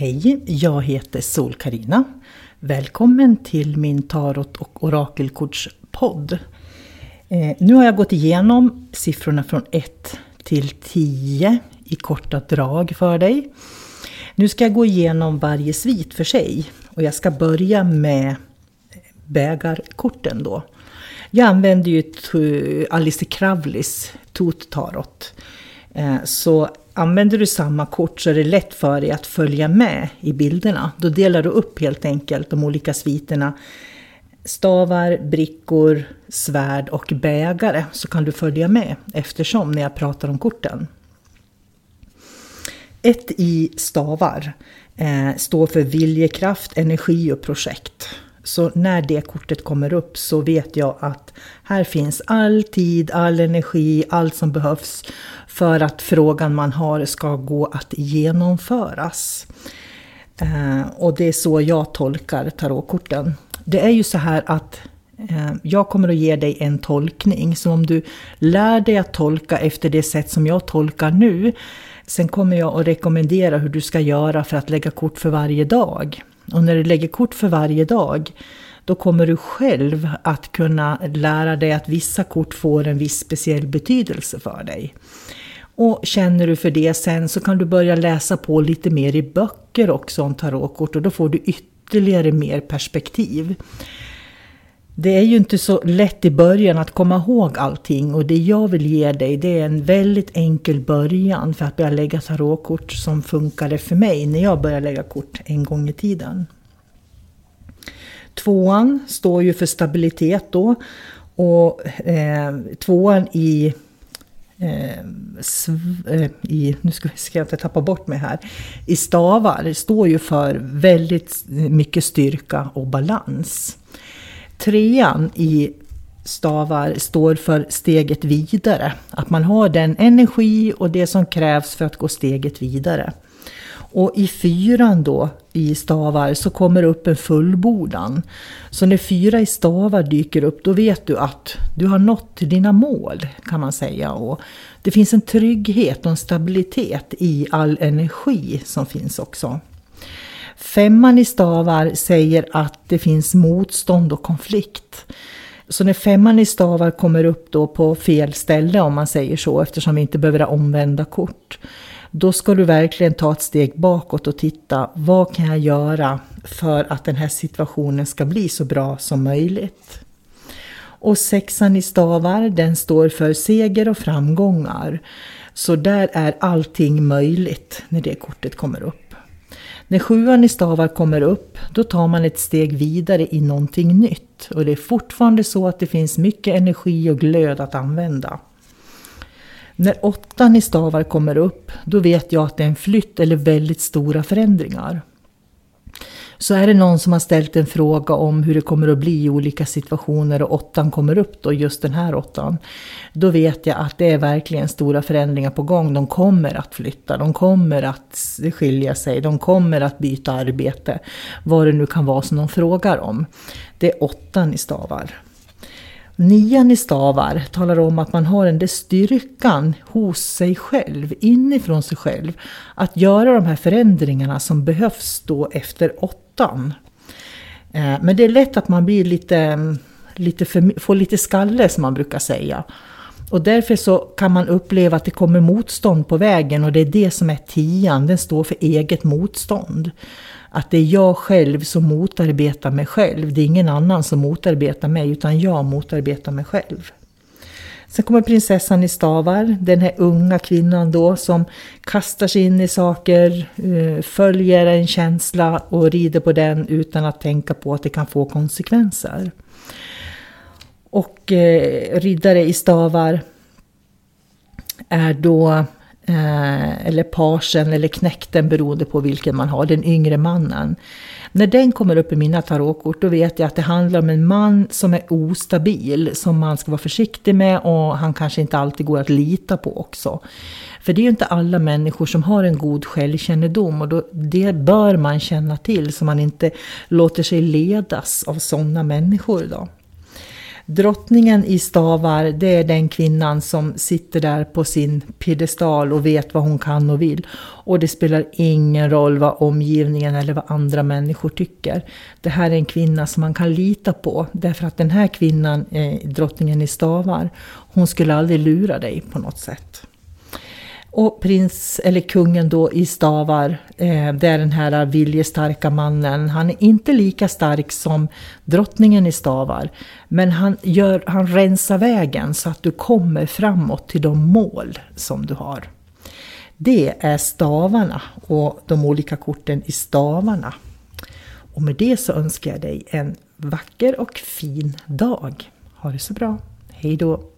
Hej, jag heter sol karina Välkommen till min tarot och orakelkortspodd. Eh, nu har jag gått igenom siffrorna från 1 till 10 i korta drag för dig. Nu ska jag gå igenom varje svit för sig och jag ska börja med bägarkorten då. Jag använder ju Alice Kravlis Tot Tarot. Eh, så Använder du samma kort så är det lätt för dig att följa med i bilderna. Då delar du upp helt enkelt de olika sviterna. Stavar, brickor, svärd och bägare så kan du följa med eftersom när jag pratar om korten. Ett i stavar eh, står för viljekraft, energi och projekt. Så när det kortet kommer upp så vet jag att här finns all tid, all energi, allt som behövs för att frågan man har ska gå att genomföras. Eh, och det är så jag tolkar tarotkorten. Det är ju så här att eh, jag kommer att ge dig en tolkning. Så om du lär dig att tolka efter det sätt som jag tolkar nu. Sen kommer jag att rekommendera hur du ska göra för att lägga kort för varje dag. Och när du lägger kort för varje dag då kommer du själv att kunna lära dig att vissa kort får en viss speciell betydelse för dig. Och känner du för det sen så kan du börja läsa på lite mer i böcker också om tarotkort och då får du ytterligare mer perspektiv. Det är ju inte så lätt i början att komma ihåg allting och det jag vill ge dig det är en väldigt enkel början för att börja lägga tarotkort som funkade för mig när jag började lägga kort en gång i tiden. Tvåan står ju för stabilitet då och eh, tvåan i Eh, eh, i, nu ska, ska jag inte tappa bort mig här, i stavar står ju för väldigt mycket styrka och balans. Trean i stavar står för steget vidare. Att man har den energi och det som krävs för att gå steget vidare. Och i fyran då, i stavar, så kommer det upp en fullbordan. Så när fyra i stavar dyker upp, då vet du att du har nått dina mål, kan man säga. Och det finns en trygghet och en stabilitet i all energi som finns också. Femman i stavar säger att det finns motstånd och konflikt. Så när femman i stavar kommer upp då på fel ställe om man säger så eftersom vi inte behöver ha omvända kort då ska du verkligen ta ett steg bakåt och titta vad kan jag göra för att den här situationen ska bli så bra som möjligt. Och sexan i stavar, den står för seger och framgångar. Så där är allting möjligt när det kortet kommer upp. När sjuan i stavar kommer upp, då tar man ett steg vidare i någonting nytt. Och det är fortfarande så att det finns mycket energi och glöd att använda. När åttan i stavar kommer upp, då vet jag att det är en flytt eller väldigt stora förändringar. Så är det någon som har ställt en fråga om hur det kommer att bli i olika situationer och åttan kommer upp då, just den här åttan. Då vet jag att det är verkligen stora förändringar på gång. De kommer att flytta, de kommer att skilja sig, de kommer att byta arbete. Vad det nu kan vara som de frågar om. Det är åttan i stavar. Nian i stavar talar om att man har den där styrkan hos sig själv, inifrån sig själv, att göra de här förändringarna som behövs då efter åtta Eh, men det är lätt att man blir lite, mm, lite för, får lite skalle som man brukar säga. Och därför så kan man uppleva att det kommer motstånd på vägen och det är det som är tian, den står för eget motstånd att det är jag själv som motarbetar mig själv. Det är ingen annan som motarbetar mig utan jag motarbetar mig själv. Sen kommer prinsessan i stavar, den här unga kvinnan då som kastar sig in i saker, eh, följer en känsla och rider på den utan att tänka på att det kan få konsekvenser. Och eh, riddare i stavar är då Eh, eller parsen eller knäkten beroende på vilken man har, den yngre mannen. När den kommer upp i mina tarotkort då vet jag att det handlar om en man som är ostabil, som man ska vara försiktig med och han kanske inte alltid går att lita på också. För det är ju inte alla människor som har en god självkännedom och då, det bör man känna till så man inte låter sig ledas av sådana människor. Då. Drottningen i stavar, det är den kvinnan som sitter där på sin piedestal och vet vad hon kan och vill. Och det spelar ingen roll vad omgivningen eller vad andra människor tycker. Det här är en kvinna som man kan lita på, därför att den här kvinnan, eh, drottningen i stavar, hon skulle aldrig lura dig på något sätt. Och prins, eller kungen då i stavar, eh, det är den här viljestarka mannen. Han är inte lika stark som drottningen i stavar. Men han, gör, han rensar vägen så att du kommer framåt till de mål som du har. Det är stavarna och de olika korten i stavarna. Och med det så önskar jag dig en vacker och fin dag. Ha det så bra. Hej då!